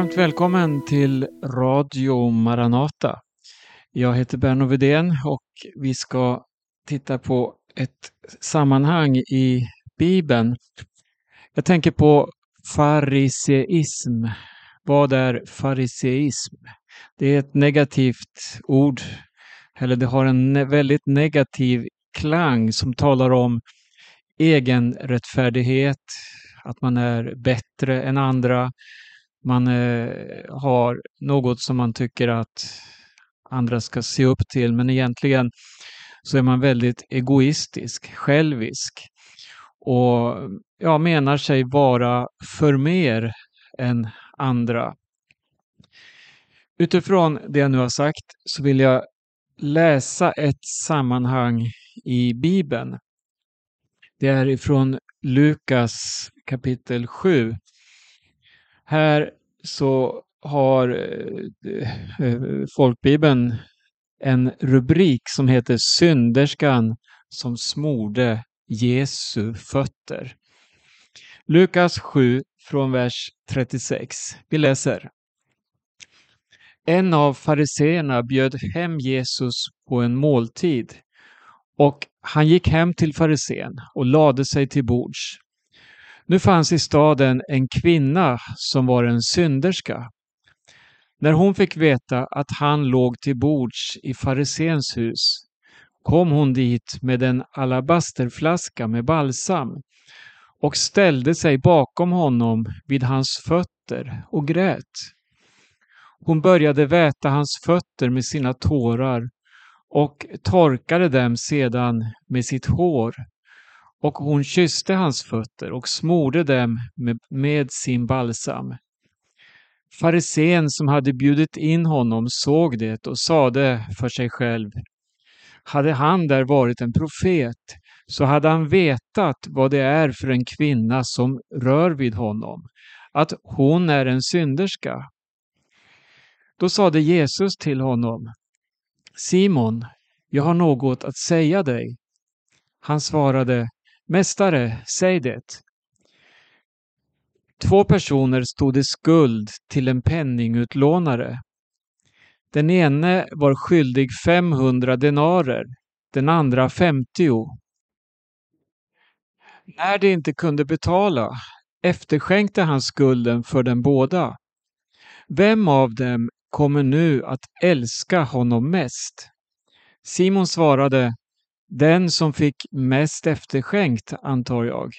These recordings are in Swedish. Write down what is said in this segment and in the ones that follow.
Varmt välkommen till Radio Maranata. Jag heter Berno Vedén och vi ska titta på ett sammanhang i Bibeln. Jag tänker på fariseism. Vad är fariseism? Det är ett negativt ord, eller det har en väldigt negativ klang som talar om egenrättfärdighet, att man är bättre än andra, man eh, har något som man tycker att andra ska se upp till, men egentligen så är man väldigt egoistisk, självisk och ja, menar sig vara för mer än andra. Utifrån det jag nu har sagt så vill jag läsa ett sammanhang i Bibeln. Det är ifrån Lukas kapitel 7 här så har eh, eh, folkbibeln en rubrik som heter Synderskan som smorde Jesu fötter. Lukas 7 från vers 36. Vi läser. En av fariseerna bjöd hem Jesus på en måltid och han gick hem till farisén och lade sig till bords. Nu fanns i staden en kvinna som var en synderska. När hon fick veta att han låg till bords i farisens hus kom hon dit med en alabasterflaska med balsam och ställde sig bakom honom vid hans fötter och grät. Hon började väta hans fötter med sina tårar och torkade dem sedan med sitt hår och hon kysste hans fötter och smorde dem med, med sin balsam. Farisén som hade bjudit in honom såg det och sade för sig själv hade han där varit en profet så hade han vetat vad det är för en kvinna som rör vid honom, att hon är en synderska. Då sade Jesus till honom Simon, jag har något att säga dig. Han svarade Mästare, säg det. Två personer stod i skuld till en penningutlånare. Den ene var skyldig 500 denarer, den andra 50. När de inte kunde betala efterskänkte han skulden för dem båda. Vem av dem kommer nu att älska honom mest? Simon svarade den som fick mest efterskänkt, antar jag.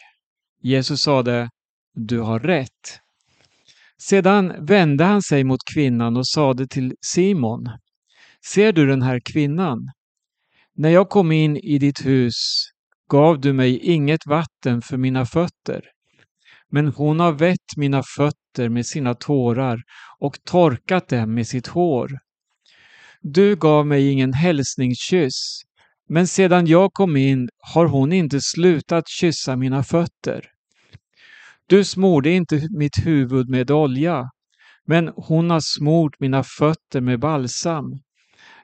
Jesus sade, du har rätt. Sedan vände han sig mot kvinnan och sade till Simon, ser du den här kvinnan? När jag kom in i ditt hus gav du mig inget vatten för mina fötter, men hon har vett mina fötter med sina tårar och torkat dem med sitt hår. Du gav mig ingen hälsningskyss, men sedan jag kom in har hon inte slutat kyssa mina fötter. Du smorde inte mitt huvud med olja, men hon har smort mina fötter med balsam.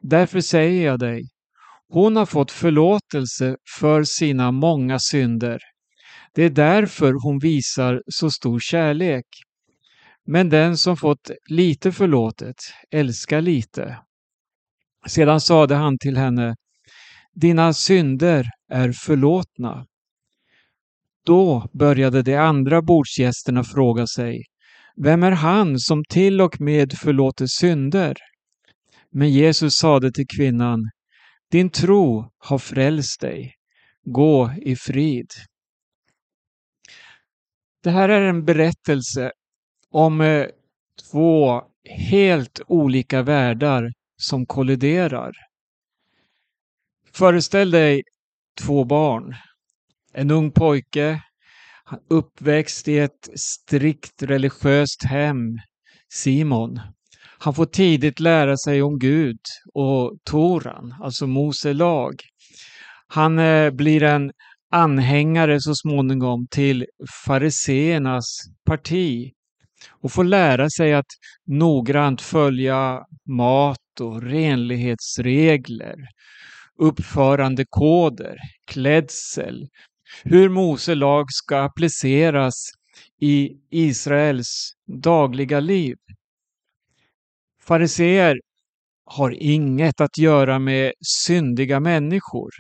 Därför säger jag dig, hon har fått förlåtelse för sina många synder. Det är därför hon visar så stor kärlek. Men den som fått lite förlåtet älskar lite. Sedan sade han till henne, dina synder är förlåtna. Då började de andra bordsgästerna fråga sig, vem är han som till och med förlåter synder? Men Jesus sade till kvinnan, din tro har frälst dig. Gå i frid. Det här är en berättelse om eh, två helt olika världar som kolliderar. Föreställ dig två barn. En ung pojke, uppväxt i ett strikt religiöst hem, Simon. Han får tidigt lära sig om Gud och Toran, alltså Mose lag. Han eh, blir en anhängare så småningom till fariseernas parti och får lära sig att noggrant följa mat och renlighetsregler uppförandekoder, klädsel, hur Mose lag ska appliceras i Israels dagliga liv. Fariseer har inget att göra med syndiga människor.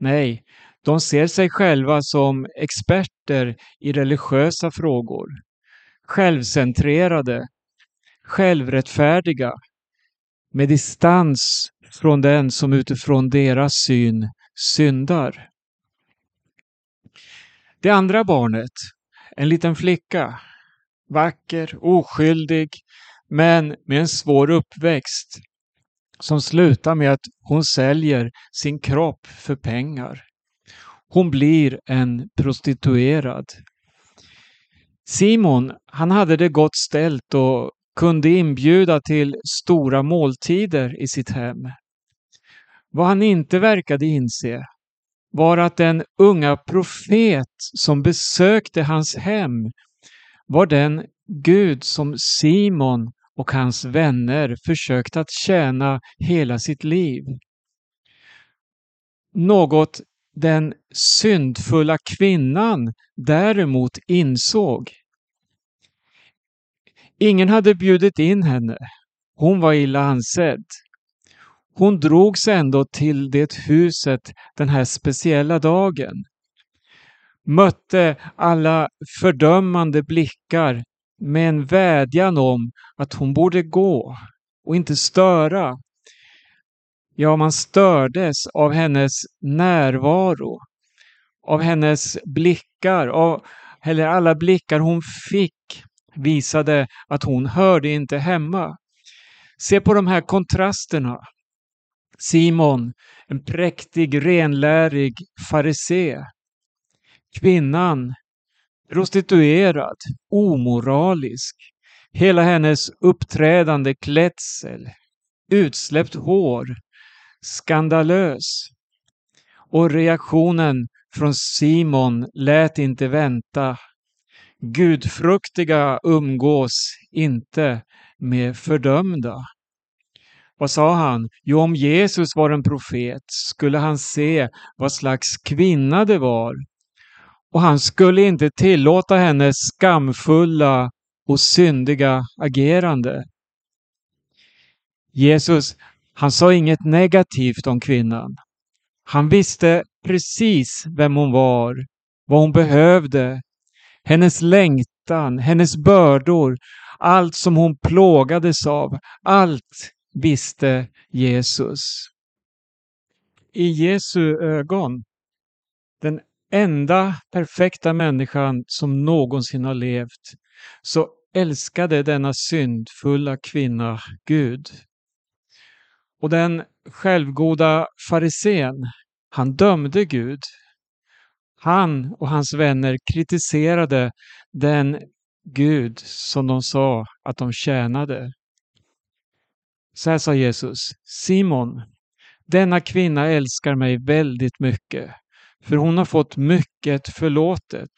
Nej, de ser sig själva som experter i religiösa frågor. Självcentrerade, självrättfärdiga, med distans från den som utifrån deras syn syndar. Det andra barnet, en liten flicka, vacker, oskyldig, men med en svår uppväxt som slutar med att hon säljer sin kropp för pengar. Hon blir en prostituerad. Simon, han hade det gott ställt och kunde inbjuda till stora måltider i sitt hem. Vad han inte verkade inse var att den unga profet som besökte hans hem var den Gud som Simon och hans vänner försökt att tjäna hela sitt liv. Något den syndfulla kvinnan däremot insåg. Ingen hade bjudit in henne. Hon var illa ansedd. Hon drogs ändå till det huset den här speciella dagen. Mötte alla fördömande blickar med en vädjan om att hon borde gå och inte störa. Ja, man stördes av hennes närvaro, av hennes blickar, av, eller alla blickar hon fick visade att hon hörde inte hemma. Se på de här kontrasterna. Simon, en präktig, renlärig farisé. Kvinnan, prostituerad, omoralisk. Hela hennes uppträdande klädsel, utsläppt hår, skandalös. Och reaktionen från Simon lät inte vänta. Gudfruktiga umgås inte med fördömda. Vad sa han? Jo, om Jesus var en profet skulle han se vad slags kvinna det var och han skulle inte tillåta hennes skamfulla och syndiga agerande. Jesus, han sa inget negativt om kvinnan. Han visste precis vem hon var, vad hon behövde, hennes längtan, hennes bördor, allt som hon plågades av, allt visste Jesus. I Jesu ögon, den enda perfekta människan som någonsin har levt, så älskade denna syndfulla kvinna Gud. Och den självgoda farisén, han dömde Gud. Han och hans vänner kritiserade den Gud som de sa att de tjänade. Så här sa Jesus, Simon, denna kvinna älskar mig väldigt mycket, för hon har fått mycket förlåtet.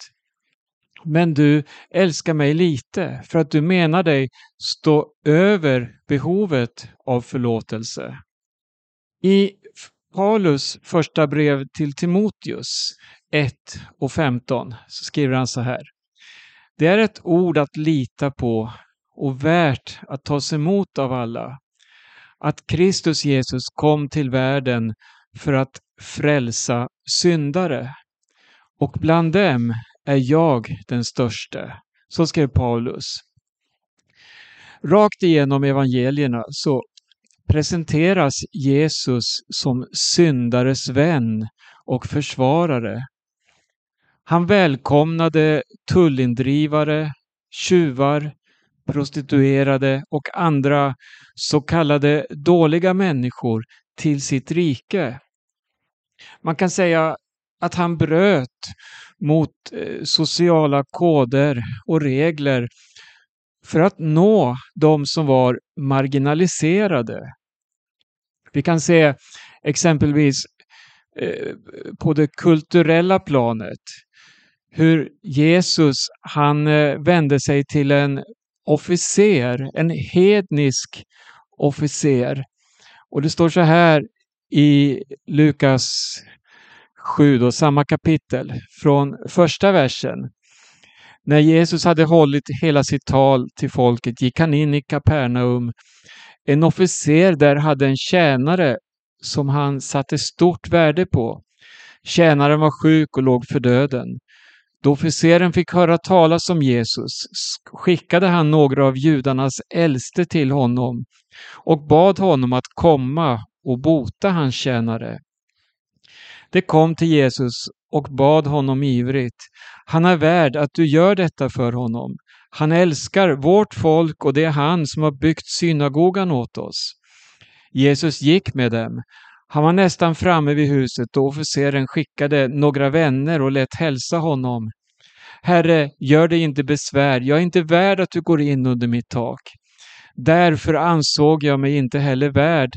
Men du älskar mig lite för att du menar dig stå över behovet av förlåtelse. I Paulus första brev till Timoteus 1 och 15 så skriver han så här. Det är ett ord att lita på och värt att tas emot av alla. Att Kristus Jesus kom till världen för att frälsa syndare. Och bland dem är jag den störste. Så skrev Paulus. Rakt igenom evangelierna så presenteras Jesus som syndares vän och försvarare. Han välkomnade tullindrivare, tjuvar, prostituerade och andra så kallade dåliga människor till sitt rike. Man kan säga att han bröt mot eh, sociala koder och regler för att nå de som var marginaliserade. Vi kan se exempelvis eh, på det kulturella planet hur Jesus han eh, vände sig till en officer, en hednisk officer. Och det står så här i Lukas 7, då, samma kapitel, från första versen. När Jesus hade hållit hela sitt tal till folket gick han in i Kapernaum. En officer där hade en tjänare som han satte stort värde på. Tjänaren var sjuk och låg för döden. Då officeren fick höra talas om Jesus skickade han några av judarnas äldste till honom och bad honom att komma och bota hans tjänare. De kom till Jesus och bad honom ivrigt. Han är värd att du gör detta för honom. Han älskar vårt folk och det är han som har byggt synagogan åt oss. Jesus gick med dem. Han var nästan framme vid huset då officeren skickade några vänner och lät hälsa honom. Herre, gör dig inte besvär, jag är inte värd att du går in under mitt tak. Därför ansåg jag mig inte heller värd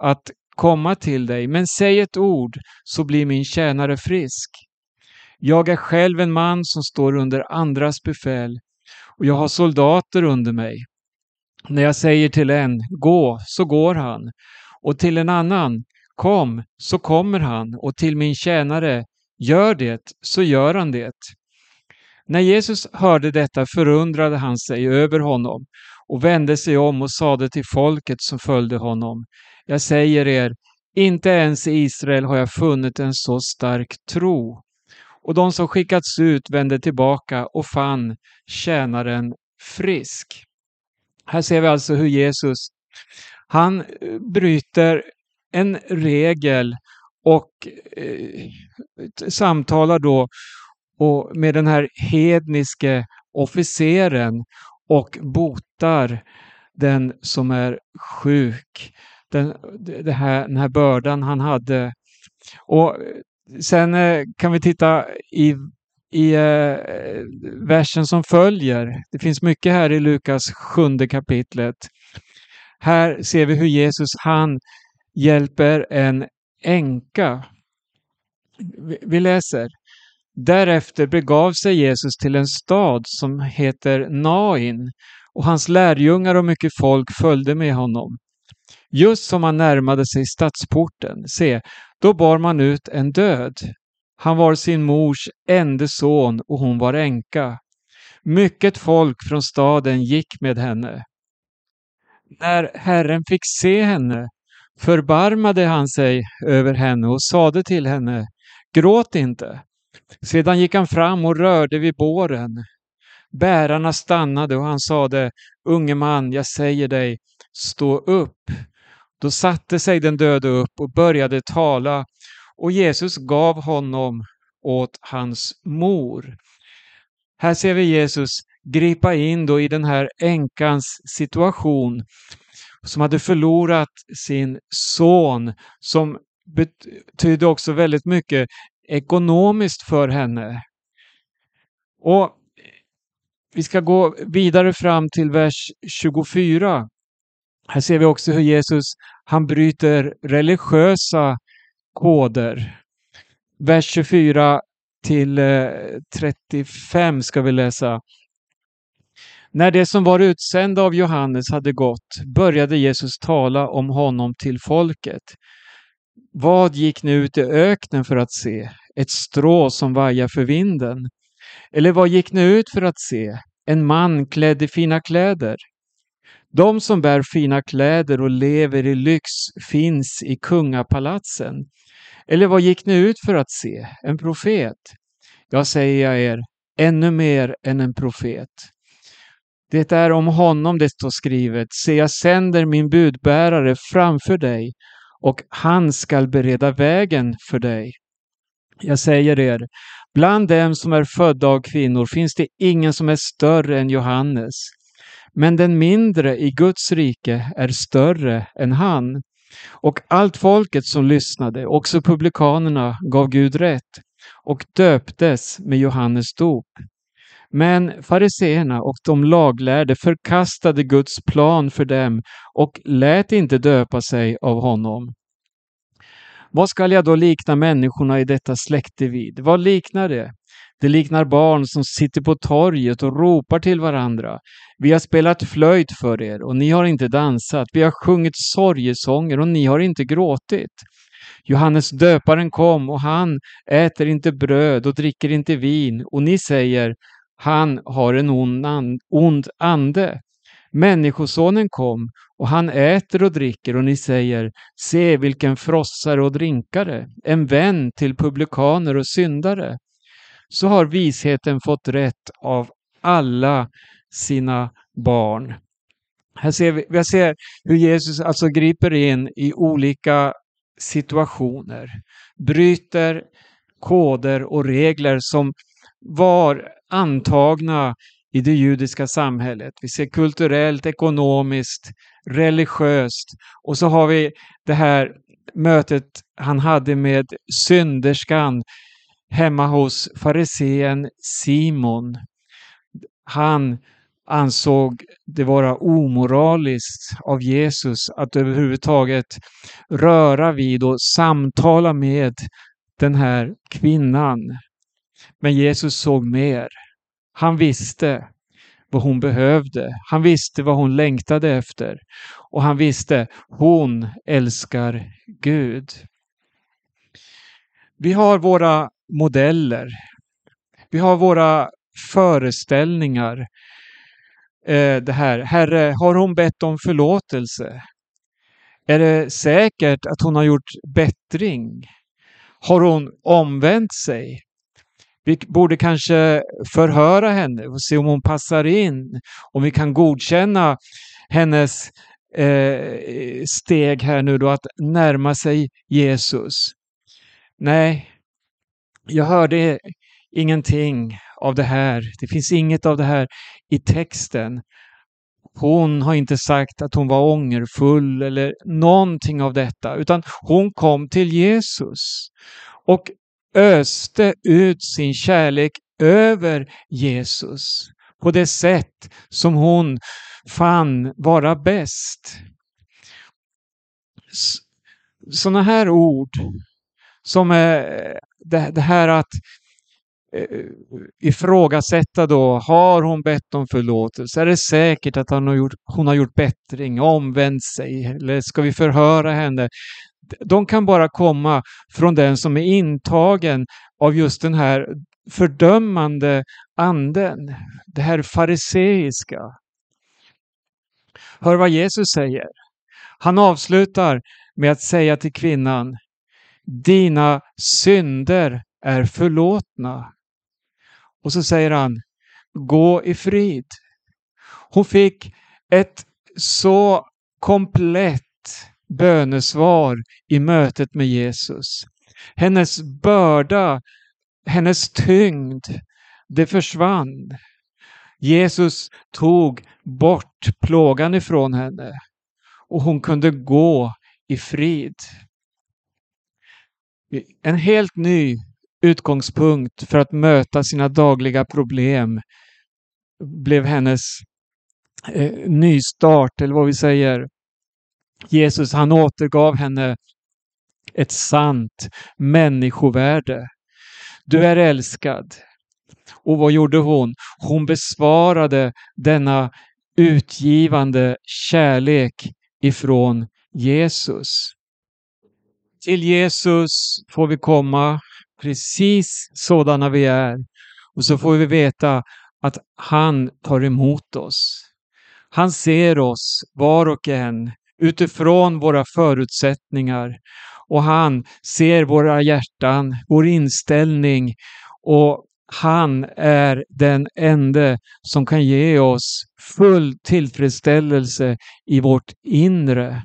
att komma till dig, men säg ett ord så blir min tjänare frisk. Jag är själv en man som står under andras befäl och jag har soldater under mig. När jag säger till en, gå, så går han, och till en annan, kom, så kommer han, och till min tjänare, gör det, så gör han det. När Jesus hörde detta förundrade han sig över honom och vände sig om och sade till folket som följde honom, jag säger er, inte ens i Israel har jag funnit en så stark tro. Och de som skickats ut vände tillbaka och fann tjänaren frisk. Här ser vi alltså hur Jesus, han eh, bryter en regel och eh, samtalar då och med den här hedniske officeren och botar den som är sjuk. Den, det här, den här bördan han hade. Och sen eh, kan vi titta i, i eh, versen som följer. Det finns mycket här i Lukas sjunde kapitlet. Här ser vi hur Jesus han hjälper en änka. Vi läser. Därefter begav sig Jesus till en stad som heter Nain och hans lärjungar och mycket folk följde med honom. Just som han närmade sig stadsporten, se, då bar man ut en död. Han var sin mors ende son och hon var änka. Mycket folk från staden gick med henne. När Herren fick se henne förbarmade han sig över henne och sade till henne, gråt inte. Sedan gick han fram och rörde vid båren. Bärarna stannade och han sade, unge man, jag säger dig, stå upp. Då satte sig den döde upp och började tala och Jesus gav honom åt hans mor. Här ser vi Jesus gripa in då i den här änkans situation som hade förlorat sin son som betydde också väldigt mycket ekonomiskt för henne. Och vi ska gå vidare fram till vers 24. Här ser vi också hur Jesus han bryter religiösa koder. Vers 24 till eh, 35 ska vi läsa. När det som var utsända av Johannes hade gått började Jesus tala om honom till folket. Vad gick ni ut i öknen för att se? Ett strå som vajar för vinden? Eller vad gick ni ut för att se? En man klädd i fina kläder? De som bär fina kläder och lever i lyx finns i kungapalatsen. Eller vad gick ni ut för att se? En profet? Jag säger jag er, ännu mer än en profet. Det är om honom det står skrivet, se jag sänder min budbärare framför dig och han skall bereda vägen för dig. Jag säger er, bland dem som är födda av kvinnor finns det ingen som är större än Johannes. Men den mindre i Guds rike är större än han. Och allt folket som lyssnade, också publikanerna, gav Gud rätt och döptes med Johannes dop. Men fariseerna och de laglärde förkastade Guds plan för dem och lät inte döpa sig av honom. Vad skall jag då likna människorna i detta släkte vid? Vad liknar det? Det liknar barn som sitter på torget och ropar till varandra. Vi har spelat flöjt för er och ni har inte dansat. Vi har sjungit sorgesånger och ni har inte gråtit. Johannes döparen kom och han äter inte bröd och dricker inte vin och ni säger han har en ond, ond ande. Människosonen kom och han äter och dricker och ni säger Se vilken frossare och drinkare, en vän till publikaner och syndare. Så har visheten fått rätt av alla sina barn. Här ser vi, vi ser hur Jesus alltså griper in i olika situationer, bryter koder och regler som var antagna i det judiska samhället. Vi ser kulturellt, ekonomiskt, religiöst och så har vi det här mötet han hade med synderskan hemma hos farisén Simon. Han ansåg det vara omoraliskt av Jesus att överhuvudtaget röra vid och samtala med den här kvinnan. Men Jesus såg mer. Han visste vad hon behövde. Han visste vad hon längtade efter. Och han visste, hon älskar Gud. Vi har våra modeller. Vi har våra föreställningar. Eh, det här, Herre, har hon bett om förlåtelse? Är det säkert att hon har gjort bättring? Har hon omvänt sig? Vi borde kanske förhöra henne och se om hon passar in. Om vi kan godkänna hennes eh, steg här nu då att närma sig Jesus. Nej, jag hörde ingenting av det här. Det finns inget av det här i texten. Hon har inte sagt att hon var ångerfull eller någonting av detta, utan hon kom till Jesus. Och öste ut sin kärlek över Jesus på det sätt som hon fann vara bäst. Sådana här ord som det, det här att eh, ifrågasätta då, har hon bett om förlåtelse? Är det säkert att hon har gjort, hon har gjort bättring, omvänt sig? Eller ska vi förhöra henne? de kan bara komma från den som är intagen av just den här fördömande anden, det här fariseiska. Hör vad Jesus säger. Han avslutar med att säga till kvinnan, dina synder är förlåtna. Och så säger han, gå i frid. Hon fick ett så komplett bönesvar i mötet med Jesus. Hennes börda, hennes tyngd, det försvann. Jesus tog bort plågan ifrån henne och hon kunde gå i frid. En helt ny utgångspunkt för att möta sina dagliga problem blev hennes eh, nystart, eller vad vi säger, Jesus han återgav henne ett sant människovärde. Du är älskad. Och vad gjorde hon? Hon besvarade denna utgivande kärlek ifrån Jesus. Till Jesus får vi komma precis sådana vi är och så får vi veta att han tar emot oss. Han ser oss var och en utifrån våra förutsättningar. Och han ser våra hjärtan, vår inställning och han är den ende som kan ge oss full tillfredsställelse i vårt inre.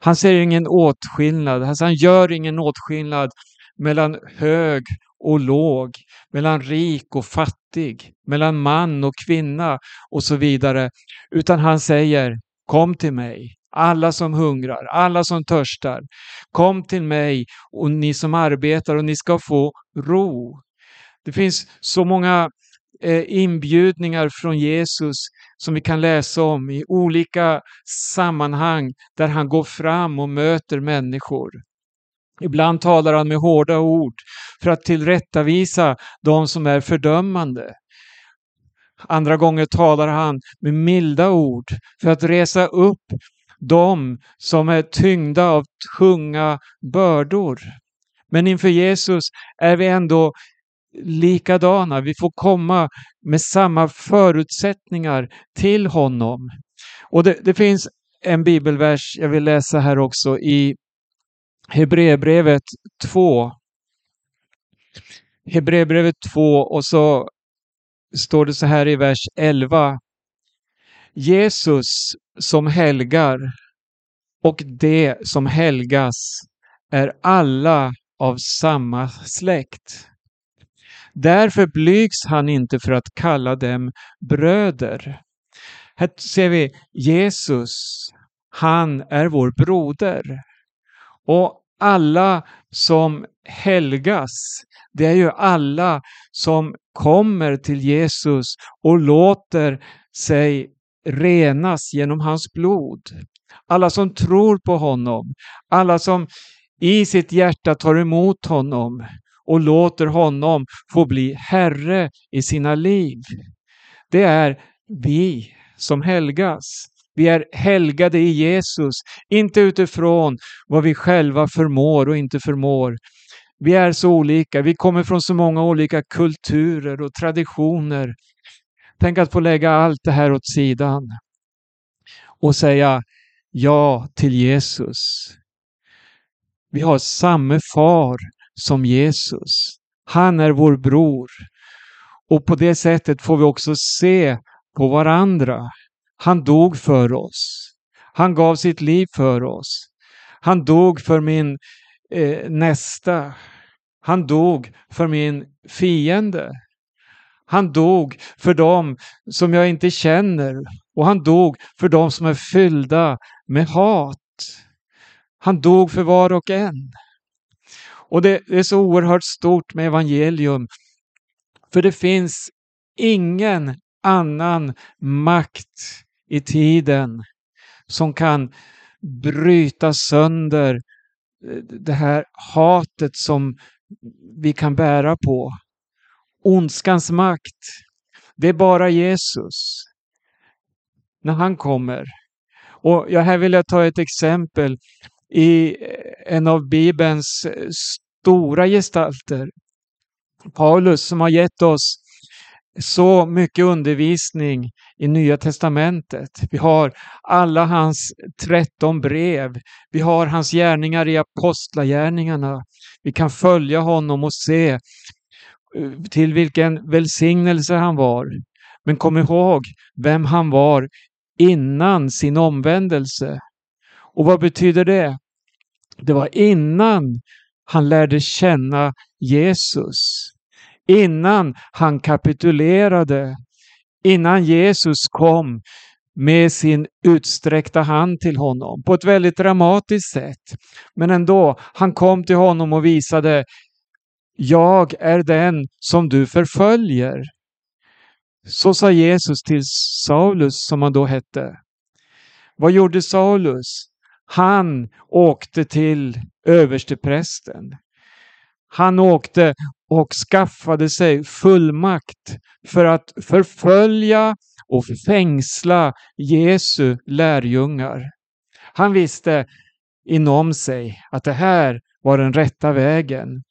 Han ser ingen åtskillnad, alltså han gör ingen åtskillnad mellan hög och låg, mellan rik och fattig, mellan man och kvinna och så vidare. Utan han säger Kom till mig, alla som hungrar, alla som törstar. Kom till mig och ni som arbetar och ni ska få ro. Det finns så många eh, inbjudningar från Jesus som vi kan läsa om i olika sammanhang där han går fram och möter människor. Ibland talar han med hårda ord för att tillrättavisa de som är fördömande. Andra gånger talar han med milda ord för att resa upp de som är tyngda av tunga bördor. Men inför Jesus är vi ändå likadana. Vi får komma med samma förutsättningar till honom. Och det, det finns en bibelvers jag vill läsa här också i Hebreerbrevet 2. Hebreerbrevet 2 och så står det så här i vers 11. Jesus som helgar och det som helgas är alla av samma släkt. Därför blygs han inte för att kalla dem bröder. Här ser vi Jesus, han är vår broder. Och alla som helgas, det är ju alla som kommer till Jesus och låter sig renas genom hans blod. Alla som tror på honom, alla som i sitt hjärta tar emot honom och låter honom få bli Herre i sina liv. Det är vi som helgas. Vi är helgade i Jesus, inte utifrån vad vi själva förmår och inte förmår. Vi är så olika, vi kommer från så många olika kulturer och traditioner. Tänk att få lägga allt det här åt sidan och säga ja till Jesus. Vi har samma far som Jesus. Han är vår bror. Och på det sättet får vi också se på varandra. Han dog för oss. Han gav sitt liv för oss. Han dog för min eh, nästa. Han dog för min fiende. Han dog för dem som jag inte känner och han dog för dem som är fyllda med hat. Han dog för var och en. Och det, är så oerhört stort med evangelium. För det finns ingen annan makt i tiden som kan bryta sönder eh, det här hatet som vi kan bära på. Ondskans makt. Det är bara Jesus. När han kommer. Och jag här vill jag ta ett exempel i eh, en av Bibelns eh, stora gestalter. Paulus som har gett oss så mycket undervisning i Nya Testamentet. Vi har alla hans 13 brev. Vi har hans gärningar i Apostlagärningarna. Vi kan följa honom och se eh, till vilken välsignelse han var. Men kom ihåg vem han var innan sin omvändelse. Och vad betyder det? Det var innan han lärde känna Jesus. Innan han kapitulerade. Innan Jesus kom med sin utsträckta hand till honom på ett väldigt dramatiskt sätt. Men ändå, han kom till honom och visade Jag är den som du förföljer. Så sa Jesus till Saulus som han då hette. Vad gjorde Saulus? Han åkte till översteprästen. Han åkte och skaffade sig fullmakt för att förfölja och fängsla Jesu lärjungar. Han visste inom sig att det här var den rätta vägen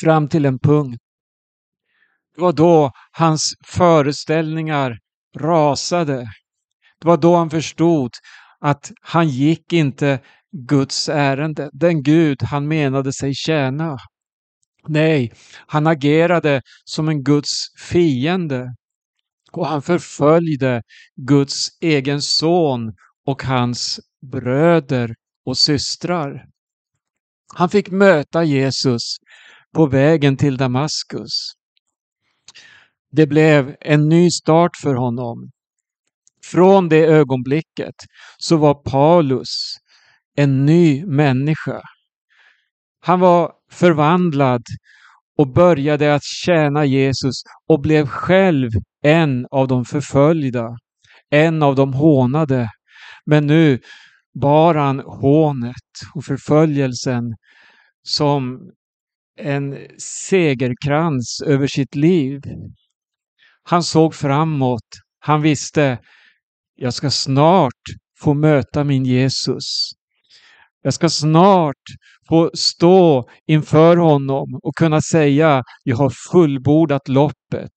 fram till en punkt. Det var då hans föreställningar rasade. Det var då han förstod att han gick inte Guds ärende, den Gud han menade sig tjäna. Nej, han agerade som en Guds fiende och han förföljde Guds egen son och hans bröder och systrar. Han fick möta Jesus på vägen till Damaskus. Det blev en ny start för honom. Från det ögonblicket så var Paulus en ny människa. Han var förvandlad och började att tjäna Jesus och blev själv en av de förföljda, en av de hånade. Men nu bar han hånet och förföljelsen som en segerkrans över sitt liv. Han såg framåt. Han visste, jag ska snart få möta min Jesus. Jag ska snart få stå inför honom och kunna säga, jag har fullbordat loppet.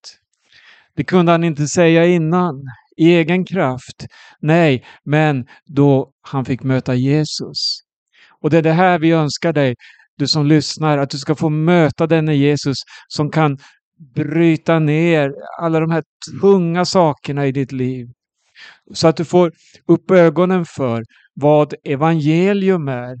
Det kunde han inte säga innan. i egen kraft. Nej, men då han fick möta Jesus. Och det är det här vi önskar dig, du som lyssnar, att du ska få möta denne Jesus som kan bryta ner alla de här tunga sakerna i ditt liv. Så att du får upp ögonen för vad evangelium är,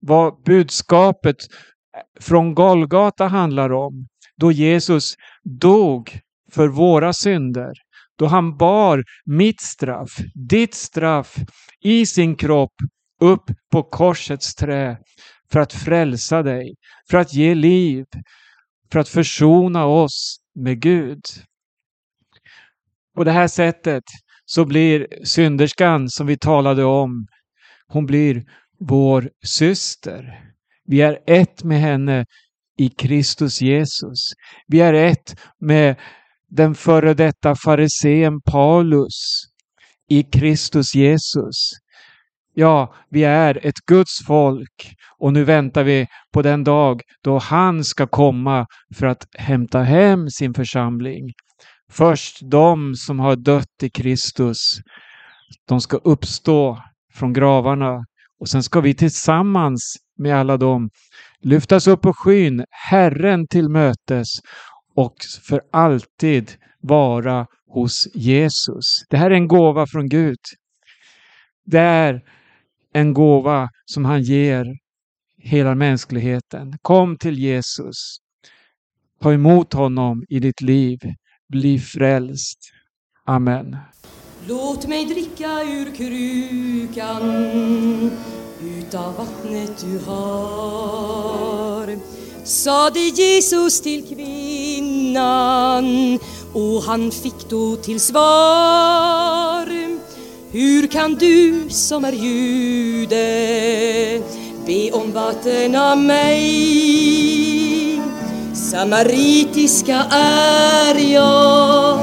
vad budskapet eh, från Golgata handlar om. Då Jesus dog för våra synder. Då han bar mitt straff, ditt straff i sin kropp upp på korsets trä för att frälsa dig, för att ge liv, för att försona oss med Gud. På det här sättet så blir synderskan som vi talade om, hon blir vår syster. Vi är ett med henne i Kristus Jesus. Vi är ett med den före detta farisén Paulus i Kristus Jesus. Ja, vi är ett Guds folk och nu väntar vi på den dag då han ska komma för att hämta hem sin församling. Först de som har dött i Kristus, de ska uppstå från gravarna och sen ska vi tillsammans med alla dem lyftas upp på skyn, Herren till mötes och för alltid vara hos Jesus. Det här är en gåva från Gud. Det är en gåva som han ger hela mänskligheten. Kom till Jesus. Ta emot honom i ditt liv. Bli frälst. Amen. Låt mig dricka ur krukan utav vattnet du har sade Jesus till kvinnan och han fick då till svar Hur kan du som är jude be om vatten av mig Samaritiska är jag.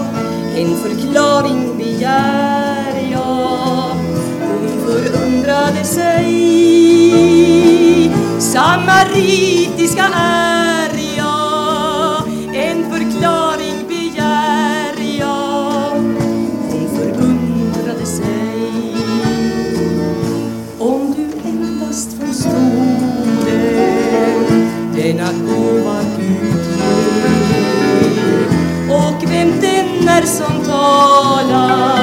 En förklaring begär jag. Hon förundrade sig. Samaritiska är jag. En förklaring begär jag. Hon förundrade sig. Om du endast förstode denna gåva den är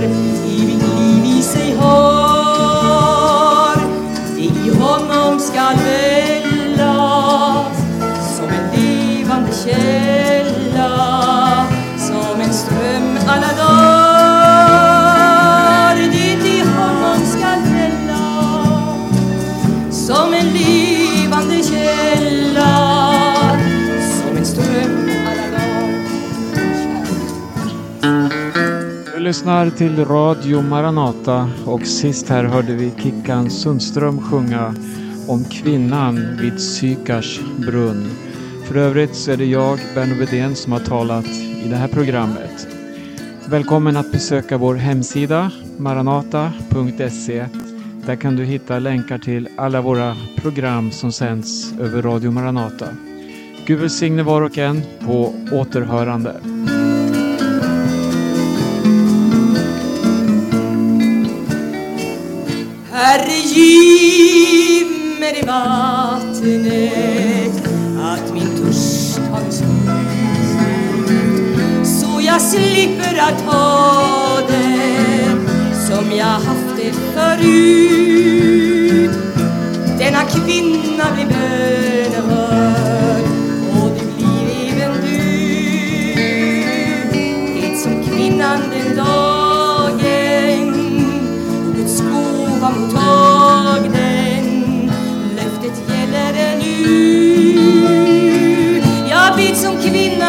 good. Lyssnar till Radio Maranata och sist här hörde vi Kickan Sundström sjunga om kvinnan vid Sykars brunn. För övrigt så är det jag, Berno Wedén, som har talat i det här programmet. Välkommen att besöka vår hemsida maranata.se. Där kan du hitta länkar till alla våra program som sänds över Radio Maranata. Gud välsigne var och en på återhörande. Skimmer giv mig det vattnet att min törst har slut så jag slipper att ha det som jag haft det förut. Denna kvinna blir bönhörd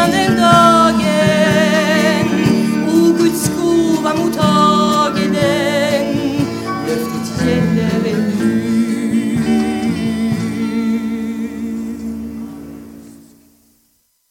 standing tall.